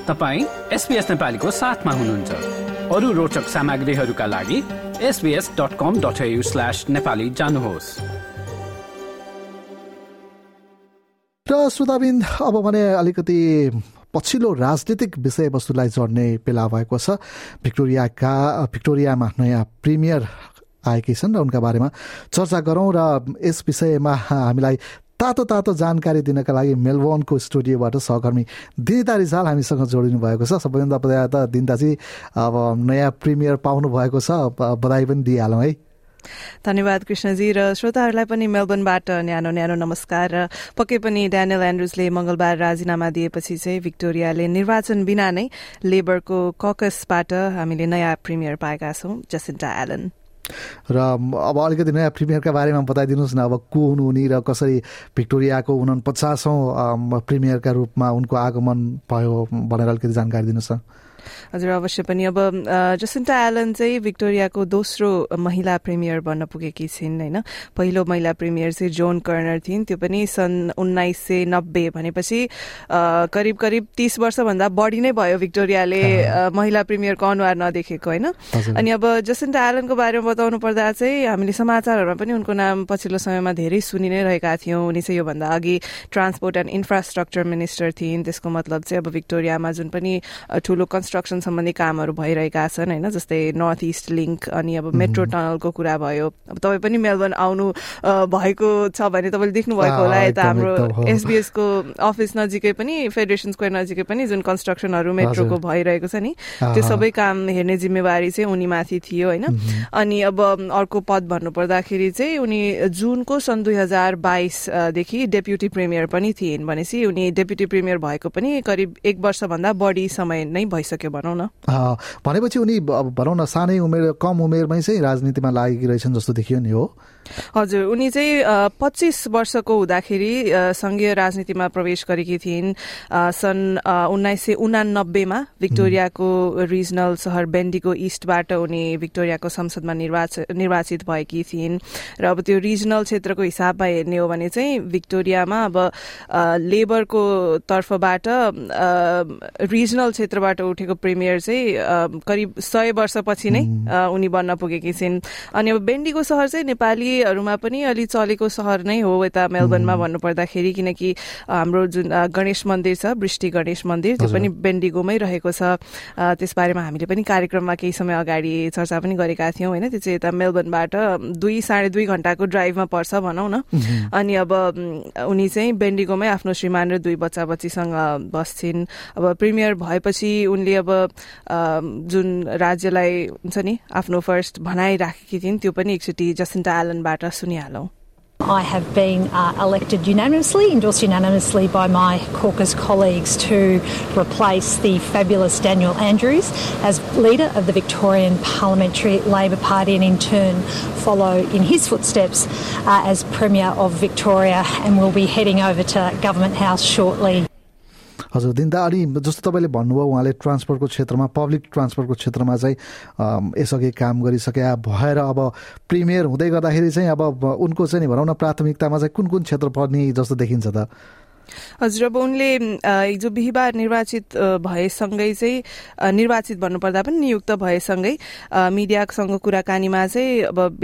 तपाईँ एसपिएस नेपालीको साथमा हुनुहुन्छ। अरू रोचक सामग्रीहरूका लागि SBS dot com dot slash Nepali जानुहोस्। र श्रोताबिन अब भने अलिकति पछिल्लो राजनीतिक विषयवस्तुलाई जोड्ने बेला भएको छ। भिक्टोरियाका भिक्टोरियामा नयाँ प्रिमियर आएकी छन् र उनका बारेमा चर्चा गरौँ र यस विषयमा हामीलाई तातो तातो जानकारी दिनका लागि मेलबोर्नको स्टुडियोबाट सहकर्मी दिनिता रिजाल हामीसँग जोडिनु भएको छ। सबैभन्दा पहिला त दिनिताजी अब नयाँ प्रिमियर पाउनु भएको छ। बधाई पनि दिइहालौँ है। धन्यवाद कृष्णजी र श्रोताहरूलाई पनि मेलबर्नबाट न्यानो न्यानो नमस्कार। र पक्कै पनि ड्यानियल एन्ड्रुजले मंगलबार राजीनामा दिएपछि चाहिँ भिक्टोरियाले निर्वाचन बिना नै लेबरको ककसबाट हामीले नयाँ प्रिमियर पाएका छौं। Jacinta Allan. र अब अलिकति नयाँ प्रिमियरका बारेमा बताइदिनुहोस् न अब को हुनु उनी र कसरी भिक्टोरियाको उना पचासौँ प्रिमियरका रूपमा उनको आगमन भयो भनेर अलिकति जानकारी दिनुहोस् न। हजुर अवश्य पनि। अब जसिन्टा एलन चाहिँ भिक्टोरियाको दोस्रो महिला प्रिमियर बन्न पुगेकी छिन् होइन? पहिलो महिला प्रिमियर चाहिँ जोन कर्नर थिइन्। त्यो पनि सन् उन्नाइस सय नब्बे भनेपछि करिब करिब तीस वर्षभन्दा बढी नै भयो भिक्टोरियाले महिला प्रिमियरको अनुहार नदेखेको होइन? अनि अब जसिन्टा एलनको बारेमा बताउनु पर्दा चाहिँ हामीले समाचारहरूमा पनि उनको नाम पछिल्लो समयमा धेरै सुनि नै रहेका थियौँ। उनी चाहिँ योभन्दा अघि ट्रान्सपोर्ट एन्ड इन्फ्रास्ट्रक्चर मिनिस्टर थिइन्। त्यसको मतलब चाहिँ अब भिक्टोरियामा जुन पनि ठुलो कन्स्ट्रक्सन सम्बन्धी कामहरू भइरहेका छन् होइन? जस्तै नर्थ इस्ट लिङ्क अनि अब मेट्रो टनलको कुरा भयो। अब तपाईँ पनि मेलबर्न आउनु भएको छ भने तपाईँले देख्नु भएको होला यता हाम्रो एसबिएसको अफिस नजिकै पनि फेडरेसन स्क्वायर नजिकै पनि जुन कन्स्ट्रक्सनहरू मेट्रोको भइरहेको छ नि त्यो सबै काम हेर्ने जिम्मेवारी चाहिँ उनीमाथि थियो होइन? अनि अब अर्को पद भन्नुपर्दाखेरि चाहिँ उनी जुनको सन् दुई हजार बाइसदेखि डेप्युटी प्रिमियर पनि थिइन् भनेपछि उनी डेप्युटी प्रिमियर भएको पनि करिब एक वर्षभन्दा बढी समय नै भइसक्यो। भनौँ न। भनेपछि उनी भनौँ न सानै उमेर कम उमेरमै चाहिँ राजनीतिमा लागेकी रहेछन् जस्तो देखियो नि हो। हजुर उनी चाहिँ पच्चिस वर्षको हुँदाखेरि सङ्घीय राजनीतिमा प्रवेश गरेकी थिइन्। सन् उन्नाइस सय उनानब्बेमा भिक्टोरियाको रिजनल सहर बेन्डीको इस्टबाट उनी भिक्टोरियाको संसदमा निर्वाचित भएकी थिइन्। र अब त्यो रिजनल क्षेत्रको हिसाबमा हेर्ने हो भने चाहिँ भिक्टोरियामा अब लेबरको तर्फबाट रिजनल क्षेत्रबाट उठेको प्रिमियर चाहिँ करिब सय वर्षपछि नै उनी बन्न पुगेकी छिन्। अनि अब बेन्डीको सहर चाहिँ नेपालीहरूमा पनि अलि चलेको सहर नै हो यता मेलबर्नमा भन्नुपर्दाखेरि किनकि हाम्रो जुन गणेश मन्दिर छ वृष्टि गणेश मन्दिर त्यो पनि बेन्डिगोमै रहेको छ। त्यसबारेमा हामीले पनि कार्यक्रममा केही समय अगाडि चर्चा पनि गरेका थियौँ होइन? त्यो चाहिँ यता मेलबर्नबाट दुई साढे दुई घन्टाको ड्राइभमा पर्छ भनौँ न। अनि अब उनी चाहिँ बेन्डिगोमै आफ्नो श्रीमान र दुई बच्चा बच्चीसँग बस्छिन्। अब प्रिमियर भएपछि उनले अब जुन राज्यलाई हुन्छ नि आफ्नो फर्स्ट भनाइराखेकी थिइन् त्यो पनि एकचोटि जसिन्टा I have been uh, elected unanimously, endorsed unanimously by my caucus colleagues to replace the fabulous Daniel Andrews as leader of the Victorian Parliamentary Labor Party and in turn follow in his footsteps uh, as Premier of Victoria and will be heading over to Government House shortly. हजुर दिनदा अनि जस्तो तपाईँले भन्नुभयो उहाँले ट्रान्सपोर्टको क्षेत्रमा public ट्रान्सपोर्टको क्षेत्रमा चाहिँ यसअघि काम गरिसके भएर अब प्रिमियर हुँदै गर्दाखेरि चाहिँ अब उनको चाहिँ भनौँ न प्राथमिकतामा चाहिँ कुन कुन क्षेत्र पर्ने जस्तो देखिन्छ त? हजुर अब उनले हिजो बिहिबार निर्वाचित भएसँगै चाहिँ निर्वाचित भन्नुपर्दा पनि नियुक्त भएसँगै मिडियासँग कुराकानीमा चाहिँ अब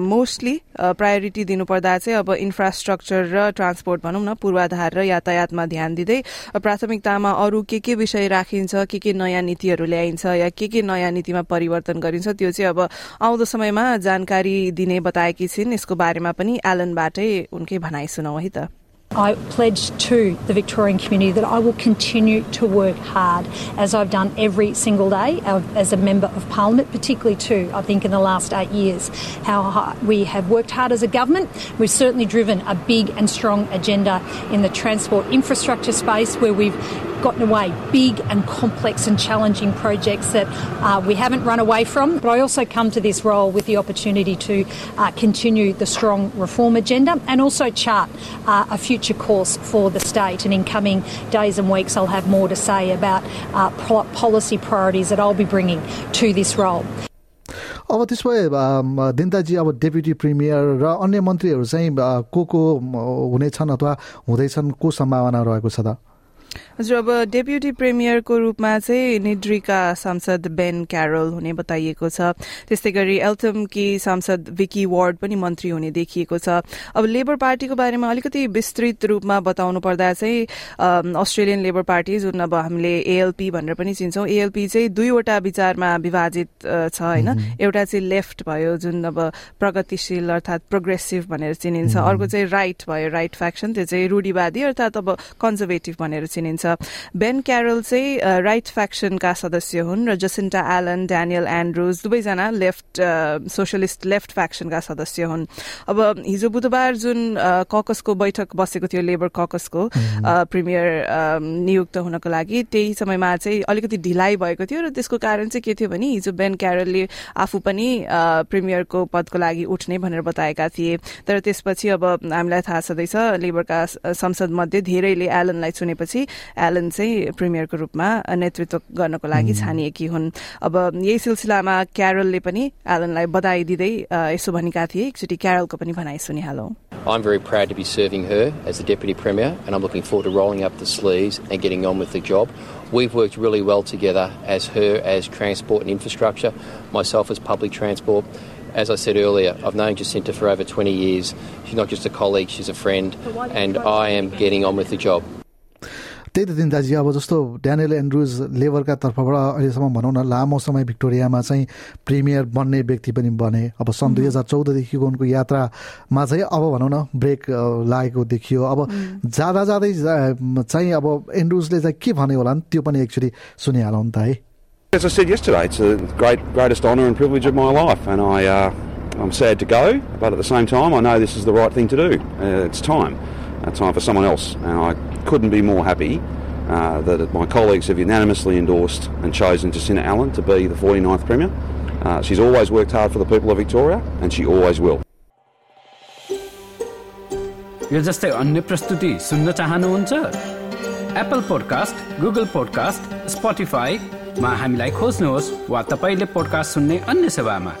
मोस्टली प्रायोरिटी दिनुपर्दा चाहिँ अब इन्फ्रास्ट्रक्चर र ट्रान्सपोर्ट भनौँ न पूर्वाधार र यातायातमा ध्यान दिँदै प्राथमिकतामा अरू के के विषय राखिन्छ के के नयाँ नीतिहरू ल्याइन्छ या के के नयाँ नीतिमा परिवर्तन गरिन्छ त्यो चाहिँ अब आउँदो समयमा जानकारी दिने बताएकी छिन् यसको बारेमा पनि एलनबाटै उनकै भनाइ सुनौ है त। I pledge to the Victorian community that I will continue to work hard as I've done every single day as a Member of Parliament, particularly too, I think, in the last eight years. How we have worked hard as a government. We've certainly driven a big and strong agenda in the transport infrastructure space where we've gotten away big and complex and challenging projects that uh, we haven't run away from. But I also come to this role with the opportunity to uh, continue the strong reform agenda and also chart uh, a future course for the state. And in coming days and weeks, I'll have more to say about uh, policy priorities that I'll be bringing to this role. अब त्यसो भए दिन्दाजी अब deputy premier र अन्य मन्त्रीहरू चाहिँ को को हुनेछन् अथवा हुँदैछन् को सम्भावना रहेको छ त हजुर अब डेप्युटी प्रिमियरको रूपमा चाहिँ निड्रीका सांसद बेन क्यारोल हुने बताइएको छ। त्यस्तै गरी एल्टमकी सांसद विकी वार्ड पनि मन्त्री हुने देखिएको छ। अब लेबर पार्टीको बारेमा अलिकति विस्तृत रूपमा बताउनु पर्दा चाहिँ अस्ट्रेलियन लेबर पार्टी जुन अब हामीले एएलपी भनेर पनि चिन्छौँ एएलपी चाहिँ दुईवटा विचारमा विभाजित छ होइन। एउटा चाहिँ लेफ्ट भयो जुन अब प्रगतिशील अर्थात् प्रोग्रेसिभ भनेर चिनिन्छ। अर्को चाहिँ राइट भयो राइट फ्याक्सन त्यो चाहिँ रूढिवादी अर्थात् अब कन्जर्भेटिभ भनेर चिनिन्छ। बेन क्यारल चाहिँ राइट फ्याक्सनका सदस्य हुन् र जसिन्टा एलन ड्यानियल एन्ड्रुज दुवैजना लेफ्ट सोसियलिस्ट लेफ्ट फ्याक्सनका सदस्य हुन्। अब हिजो बुधबार जुन ककसको बैठक बसेको थियो लेबर ककसको प्रिमियर नियुक्त हुनको लागि त्यही समयमा चाहिँ अलिकति ढिलाइ भएको थियो र त्यसको कारण चाहिँ के थियो भने हिजो बेन क्यारलले आफू पनि प्रिमियरको पदको लागि उठ्ने भनेर बताएका थिए। तर त्यसपछि अब हामीलाई थाहा छँदैछ लेबरका संसद मध्ये धेरैले एलनलाई चुनेपछि एलन चाहिँ प्रिमियरको रूपमा नेतृत्व गर्नको लागि छानिएकी हुन् अब यही सिलसिलामा क्यारलले पनि एलनलाई बधाई दिँदै यसो भनेका थिए एकचोटि क्यारलको पनि भनाइ सुनिहालौँ I'm very proud to be serving her as the Deputy Premier, and I'm looking forward to rolling up the sleeves and getting on with the job. We've worked really well together as her as transport and infrastructure, myself as public transport. As I said earlier, I've known Jacinta for over 20 years. She's not just a colleague, she's a friend, and I am getting on with the job. त्यही त दिनदाजी अब जस्तो Daniel Andrews लेबरका तर्फबाट अहिलेसम्म भनौँ न लामो समय भिक्टोरियामा चाहिँ प्रिमियर बन्ने व्यक्ति पनि बने अब सन् दुई हजार चौधदेखिको उनको यात्रामा चाहिँ अब भनौँ न ब्रेक लागेको देखियो अब जाँदा जाँदै चाहिँ अब एन्ड्रुजले चाहिँ के भने होला नि त्यो पनि एकचोटि सुनिहालौँ नि त है As I said yesterday, it's the great, greatest honour and privilege of my life, and I, uh, I'm sad to go, but at the same time, I know this is the right thing to do. Uh, it's time. uh, time for someone else. And I couldn't be more happy uh, that my colleagues have unanimously endorsed and chosen Jacinta Allen to be the 49th Premier. Uh, she's always worked hard for the people of Victoria and she always will. यो जस्तै अन्य प्रस्तुति सुन्न चाहनुहुन्छ Apple podcast Google podcast स्पोटिफाईमा हामीलाई खोज्नुहोस् वा तपाईँले पोडकास्ट सुन्ने अन्य सेवामा